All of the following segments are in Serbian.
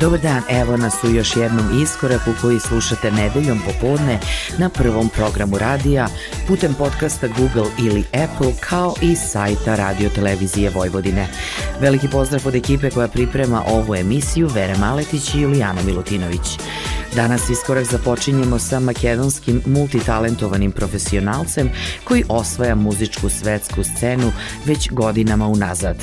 Dobar dan, evo nas u još jednom iskoraku koji slušate nedeljom popodne na prvom programu radija putem podcasta Google ili Apple kao i sajta Radio Televizije Vojvodine. Veliki pozdrav od ekipe koja priprema ovu emisiju Vere Maletić i Julijana Milutinović. Danas iskorak započinjemo sa makedonskim multitalentovanim profesionalcem koji osvaja muzičku svetsku scenu već godinama unazad.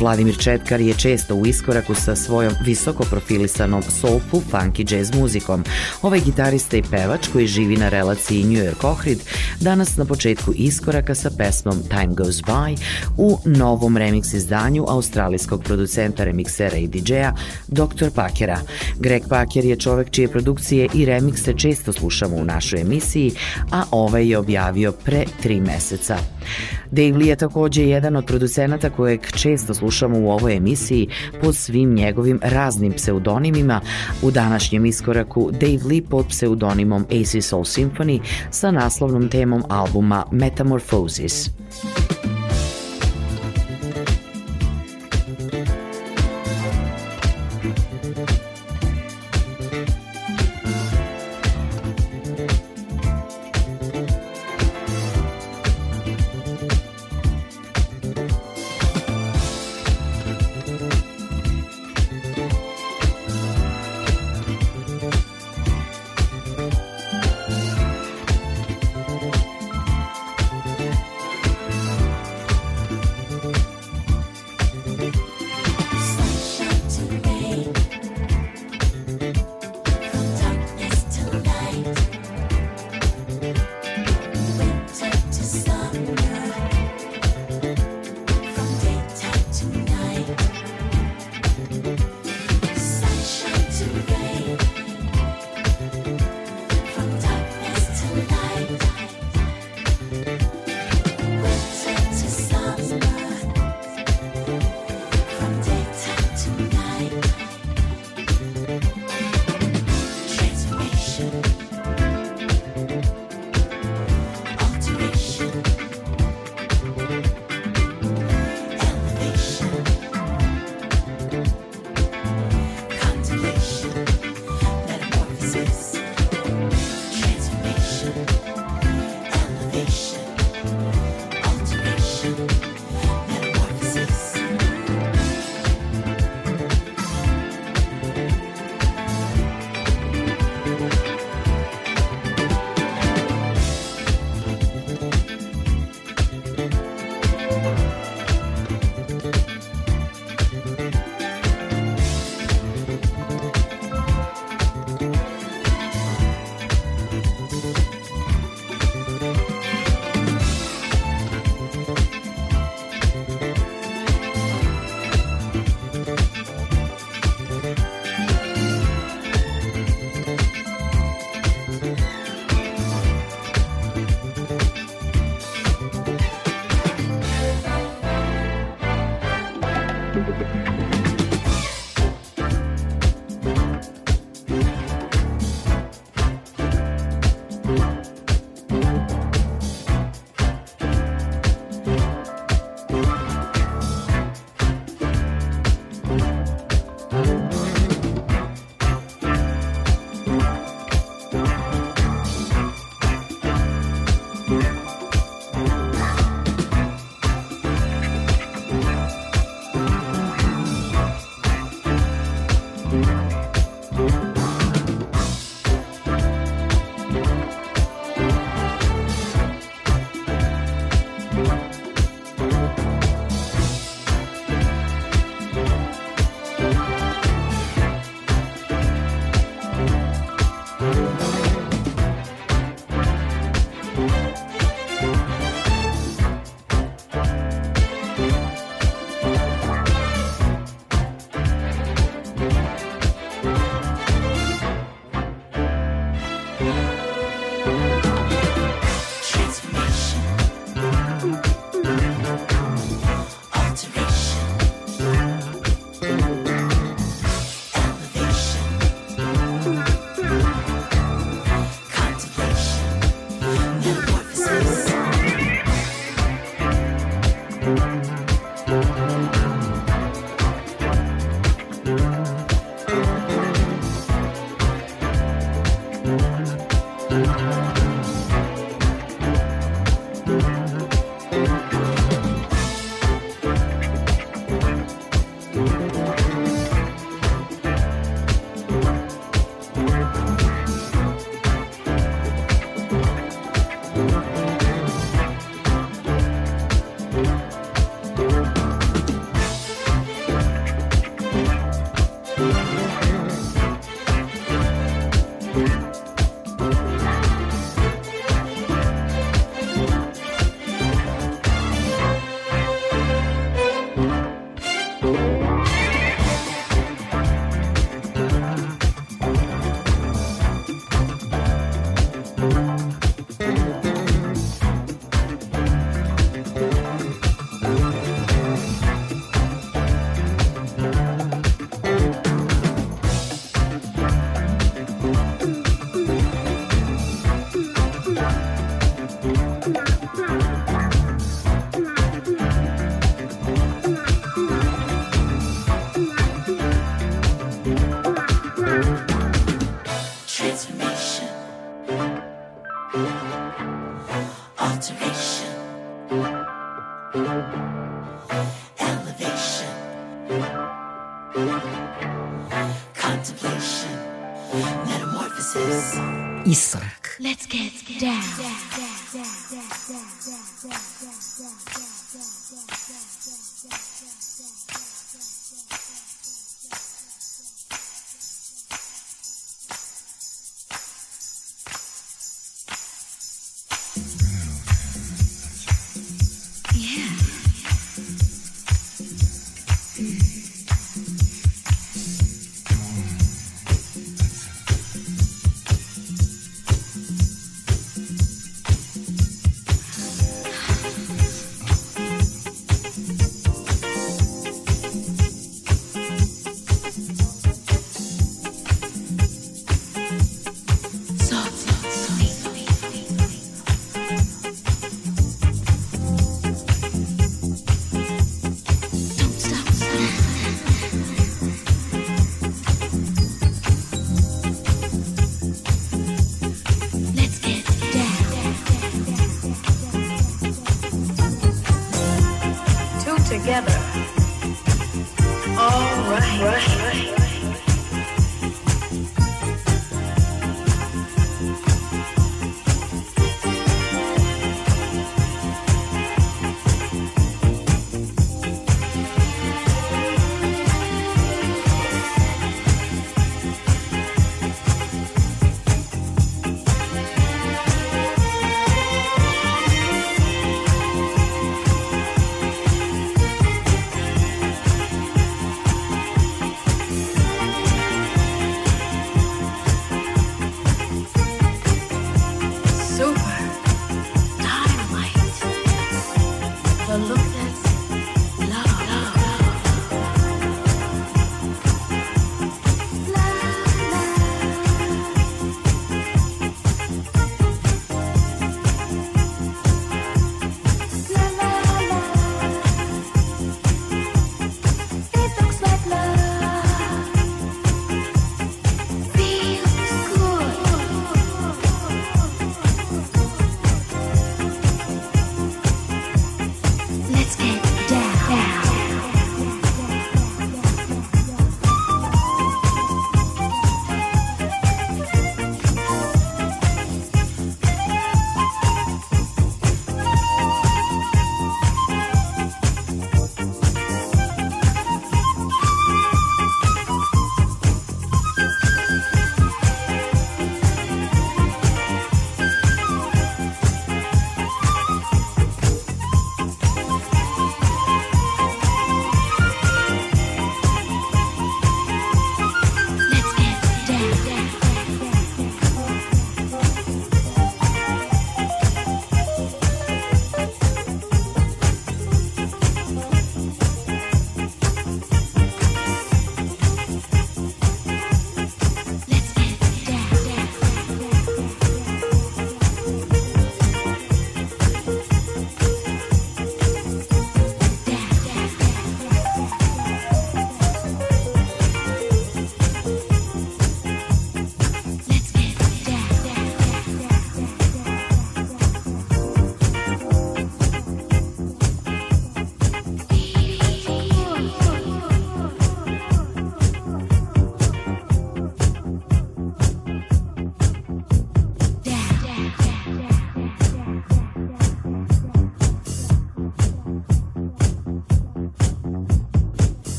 Vladimir Četkar je često u iskoraku sa svojom visoko profilisanom soulful funky jazz muzikom. Ovaj gitarista i pevač koji živi na relaciji New York Ohrid danas na početku iskoraka sa pesmom Time Goes By u novom remix izdanju australijskog producenta remiksera i DJ-a Dr. Pakera. Greg Paker je čovek čije produkcije i remikse često slušamo u našoj emisiji, a ovaj je objavio pre tri meseca. Dave Lee je takođe jedan od producenata kojeg često slušamo u ovoj emisiji pod svim njegovim raznim pseudonimima. U današnjem iskoraku Dave Lee pod pseudonimom AC Soul Symphony sa naslovnom temom albuma Metamorphosis. Metamorphosis.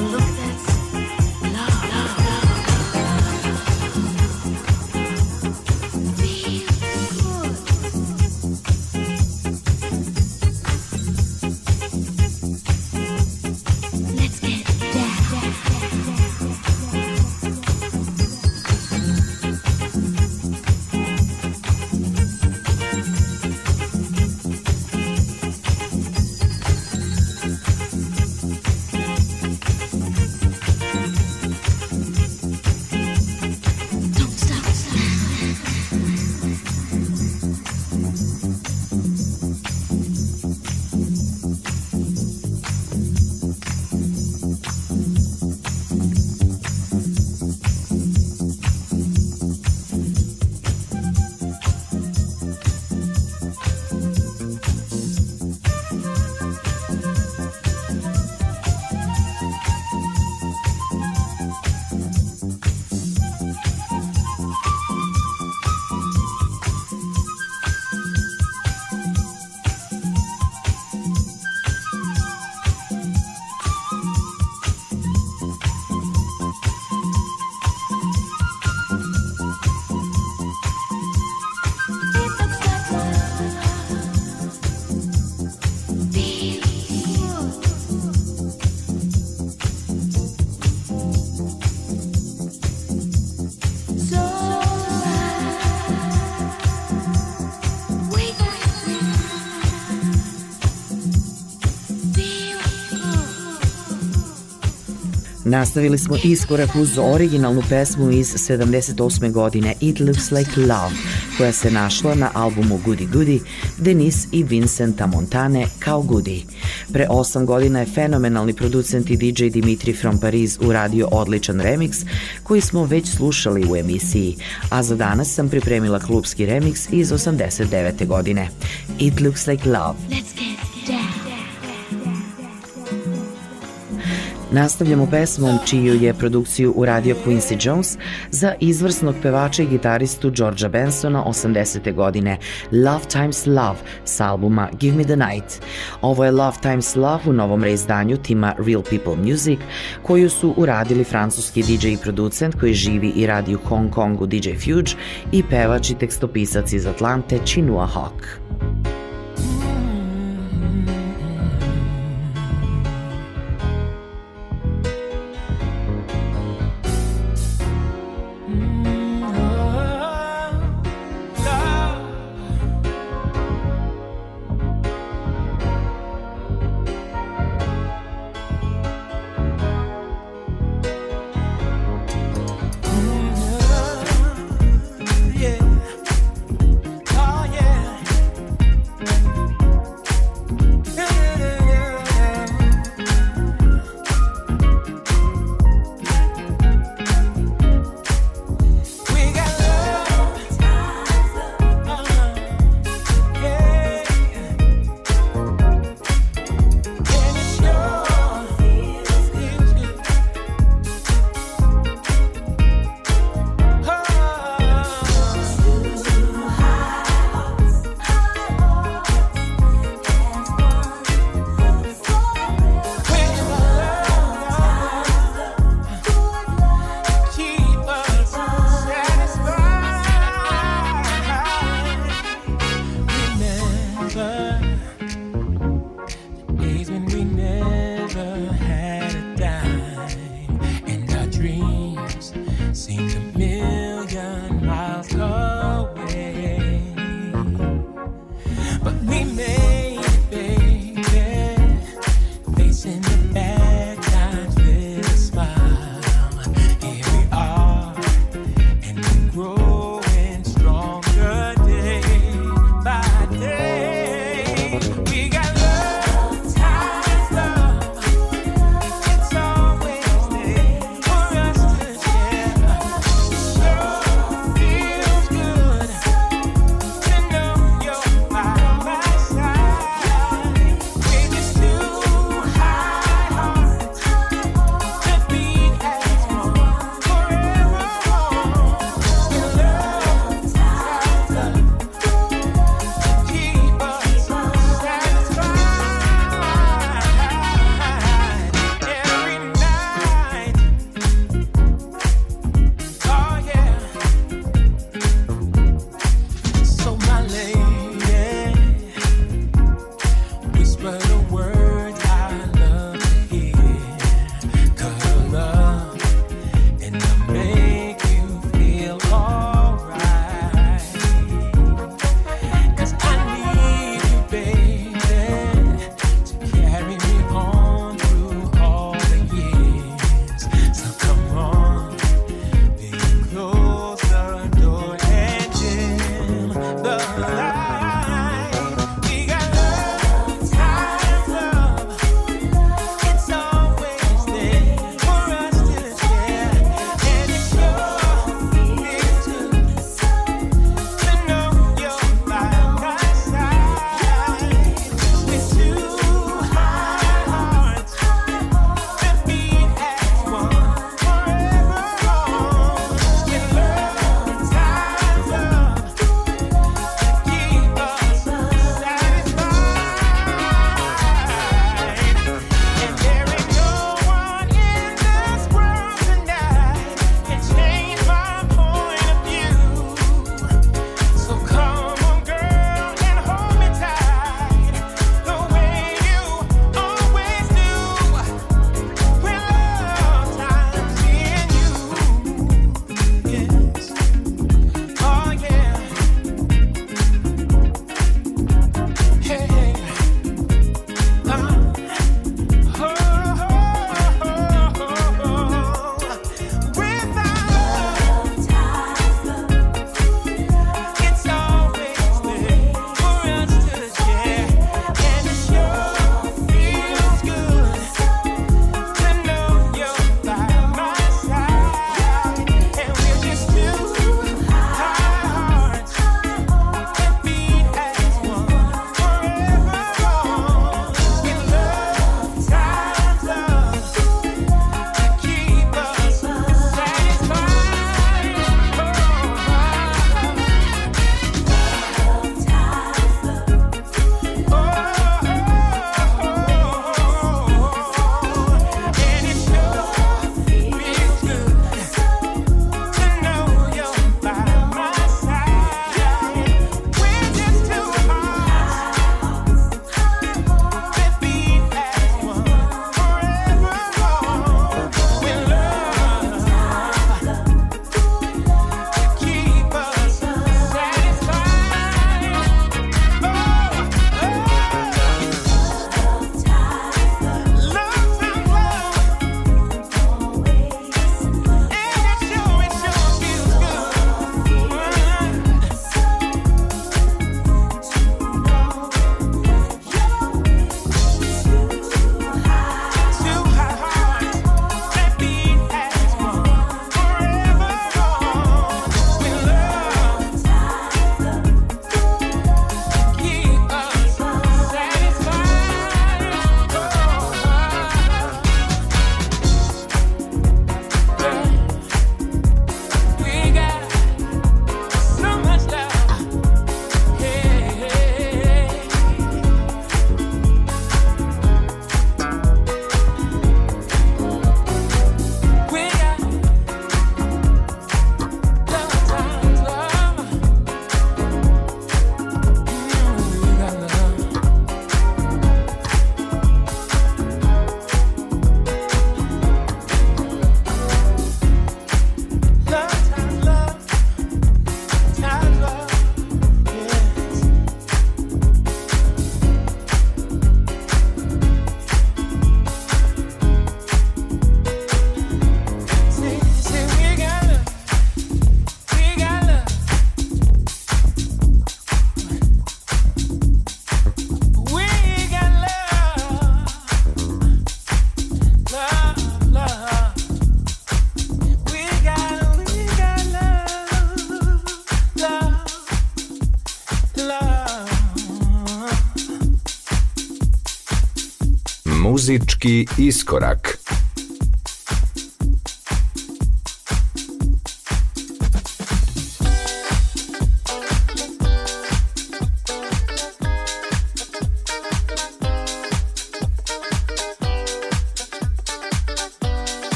look Nastavili smo iskorak uz originalnu pesmu iz 78. godine It Looks Like Love, koja se našla na albumu Goody Goody, Denis i Vincenta Montane kao Goody. Pre osam godina je fenomenalni producent i DJ Dimitri from Paris uradio odličan remix koji smo već slušali u emisiji, a za danas sam pripremila klubski remix iz 89. godine. It Looks Like Love. Let's get Nastavljamo pesmom čiju je produkciju uradio Quincy Jones za izvrsnog pevača i gitaristu Georgia Bensona 80. godine Love Times Love s albuma Give Me The Night. Ovo je Love Times Love u novom reizdanju tima Real People Music koju su uradili francuski DJ i producent koji živi i radi u Hong Kongu DJ Fuge i pevač i tekstopisac iz Atlante Chinua Hawk. Muzički iskorak.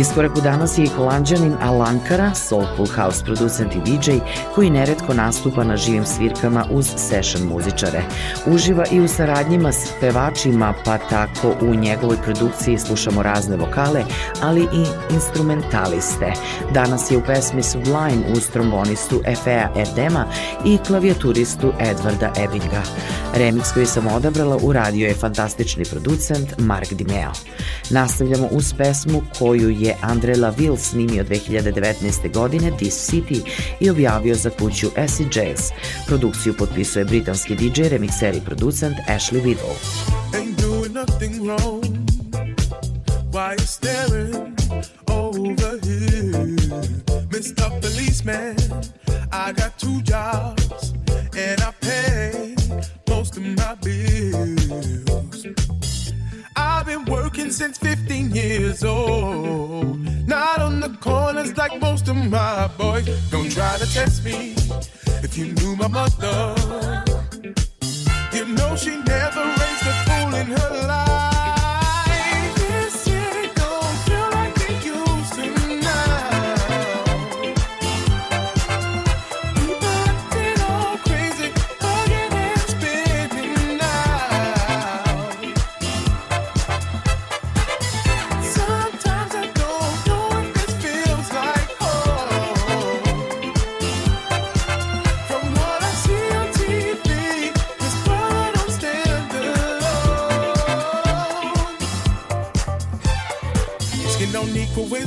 Iskoraku danas je i holandjanin Alankara, soulful house producent i DJ, koji neretko nastupa na živim svirkama uz session muzičare. Uživa i u saradnjima s pevačima, pa tako u njegovoj produkciji slušamo razne vokale, ali i instrumentaliste. Danas je u pesmi Sublime uz trombonistu Efea Erdema i klavijaturistu Edvarda Ebinga. Remix koji sam odabrala uradio je fantastični producent Mark Dimeo. Nastavljamo uz pesmu koju je Andre Laville snimio 2019. godine This City i objavio za kuću Acid Jazz. Produkciju potpisuje britanski DJ, remixer i producent Ashley wrong Why you staring over here Mr. Policeman I got two jobs been since 15 years old. Not on the corners like most of my boys. Don't try to test me if you knew my mother. You know she never raised a fool in her life.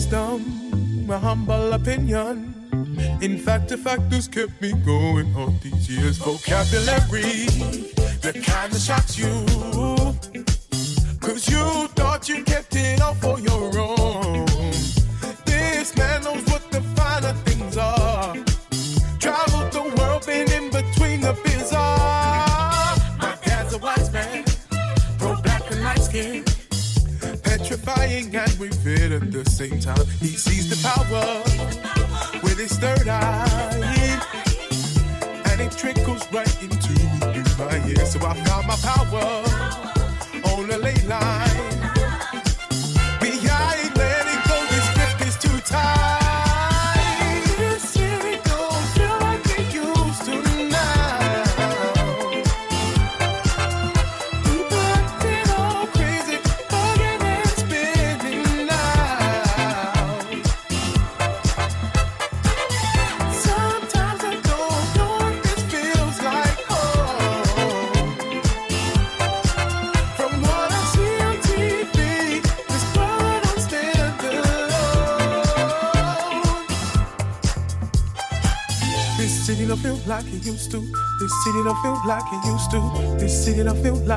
Wisdom, my humble opinion. In fact, the fact factors kept me going all these years. Vocabulary, the kind that shocks you.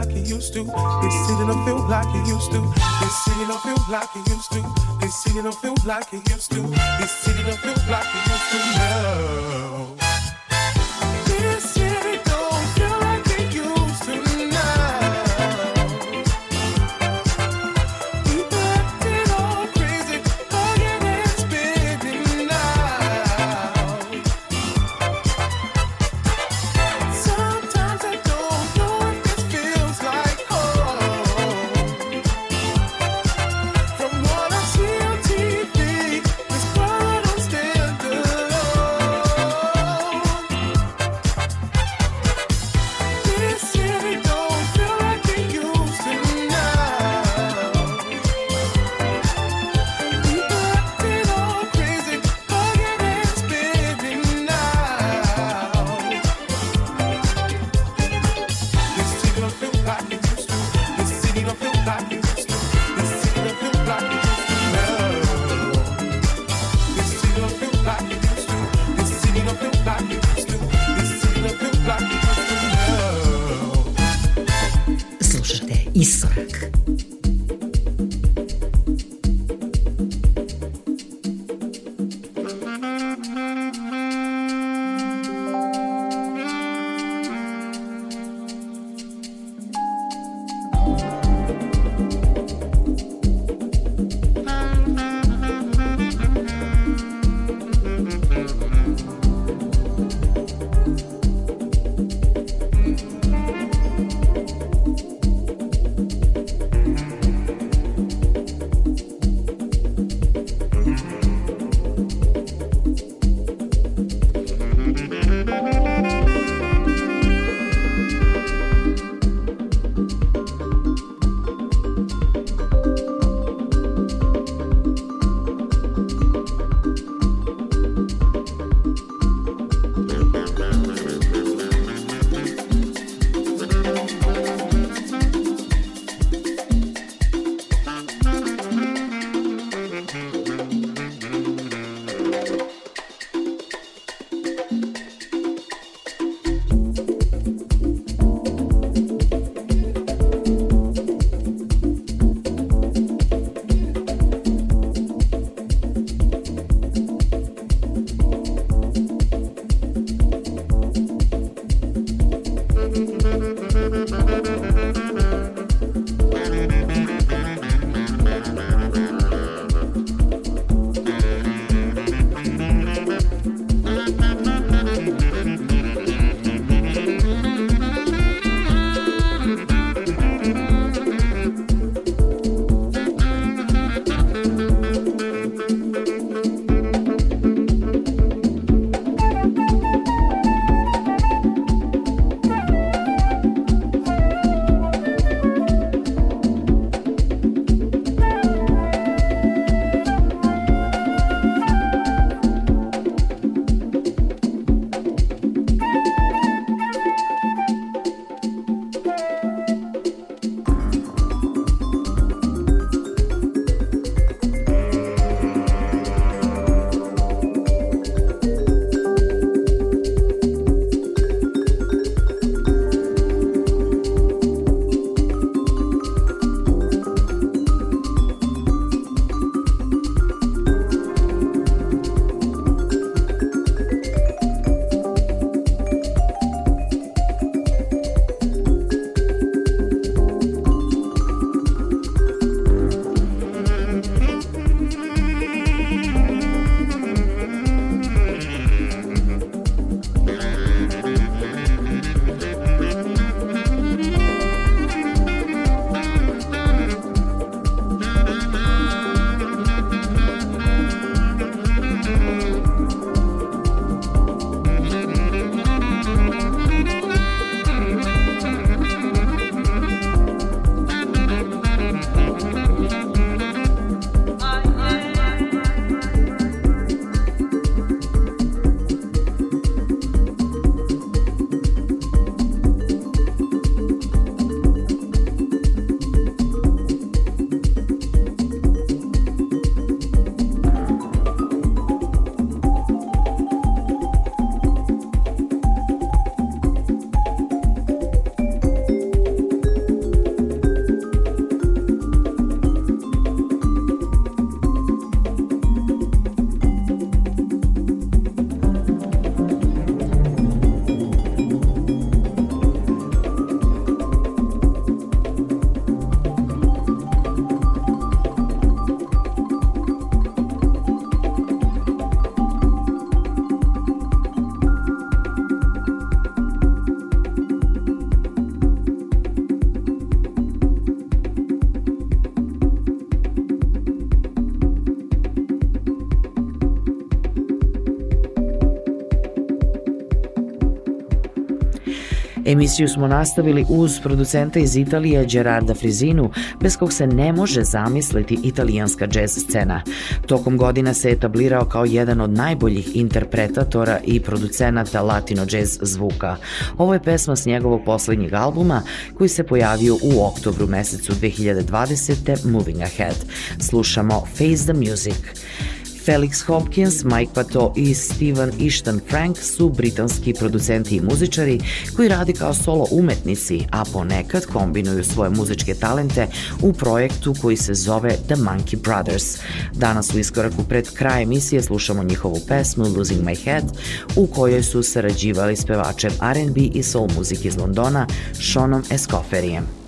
Like it used to. This city don't feel like it used to. This city don't feel like it used to. This city don't feel like it used to. This city don't feel Emisiju smo nastavili uz producenta iz Italije Gerarda Frizinu, bez kog se ne može zamisliti italijanska džez scena. Tokom godina se etablirao kao jedan od najboljih interpretatora i producenata latino džez zvuka. Ovo je pesma s njegovog poslednjeg albuma koji se pojavio u oktobru mesecu 2020. Moving Ahead. Slušamo Face the Music. Felix Hopkins, Mike Pato i Steven Ishton Frank su britanski producenti i muzičari koji radi kao solo umetnici, a ponekad kombinuju svoje muzičke talente u projektu koji se zove The Monkey Brothers. Danas u iskoraku pred kraj emisije slušamo njihovu pesmu Losing My Head, u kojoj su sarađivali s pevačem R&B i soul muzik iz Londona, Seanom Escofferijem.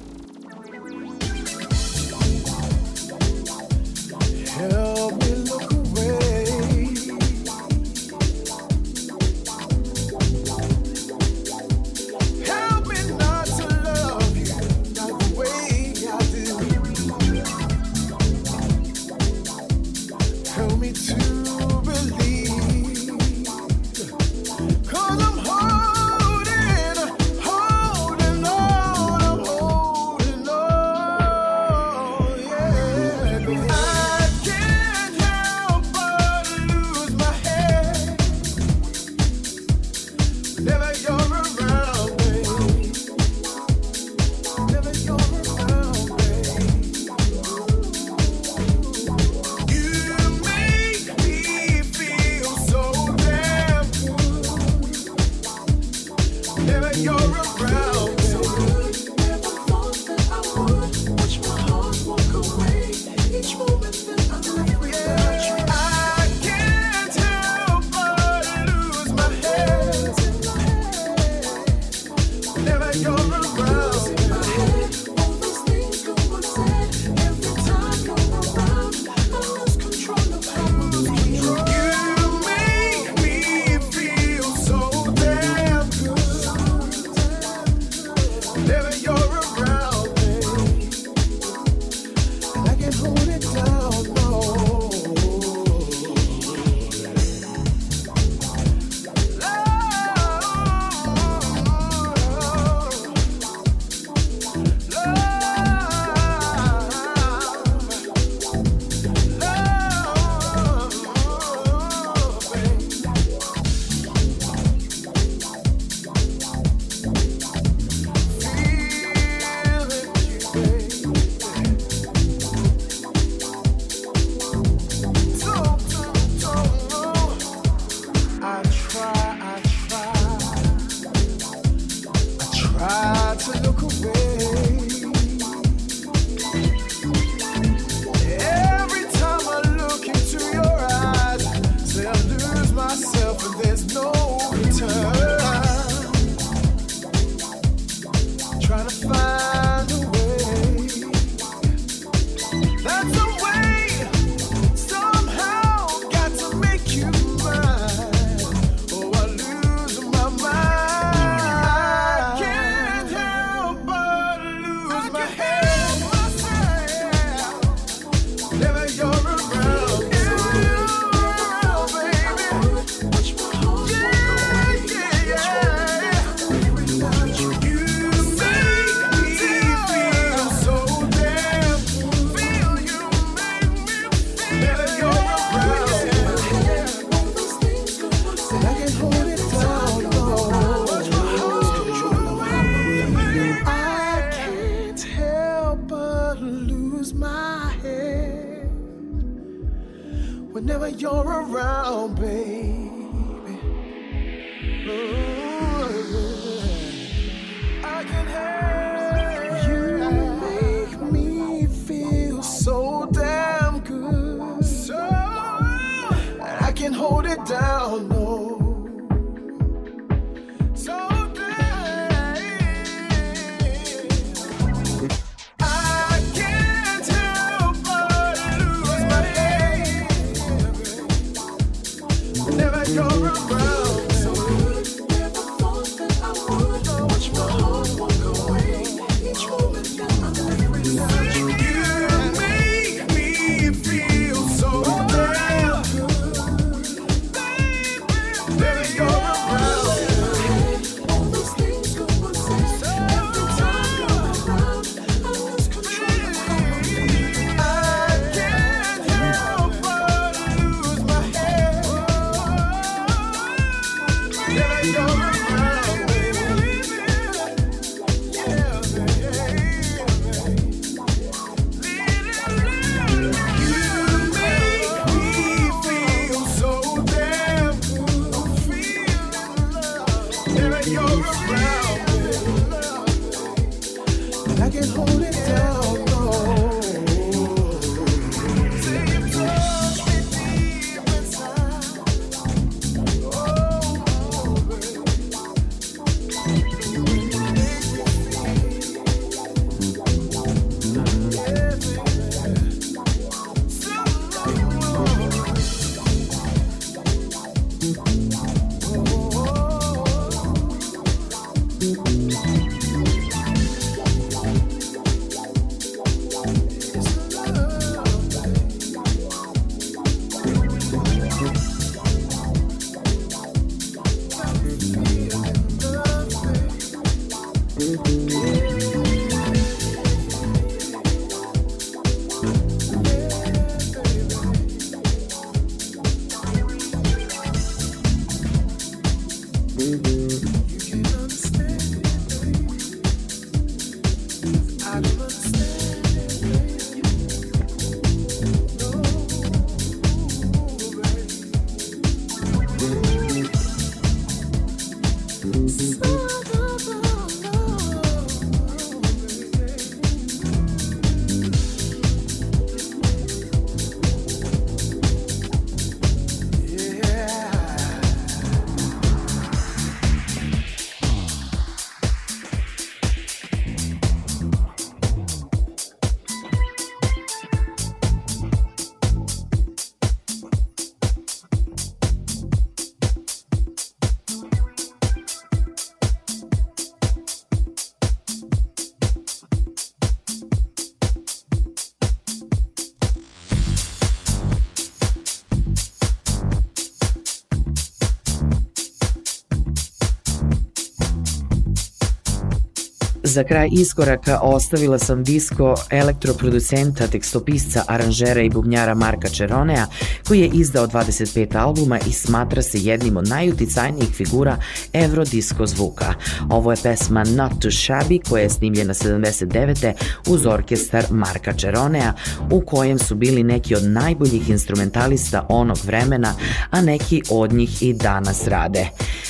Za kraj iskoraka ostavila sam disko elektroproducenta, tekstopisca, aranžera i bubnjara Marka Čeronea, koji je izdao 25 albuma i smatra se jednim od najuticajnijih figura evrodisko zvuka. Ovo je pesma Not Too Shabby koja je snimljena 79. uz orkestar Marka Čeronea u kojem su bili neki od najboljih instrumentalista onog vremena, a neki od njih i danas rade.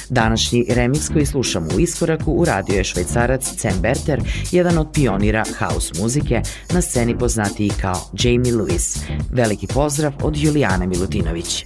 Današnji remix koji slušamo u iskoraku uradio je švajcarac Sam Berter, jedan od pionira house muzike, na sceni poznatiji kao Jamie Lewis. Veliki pozdrav od Julijane Milutinović.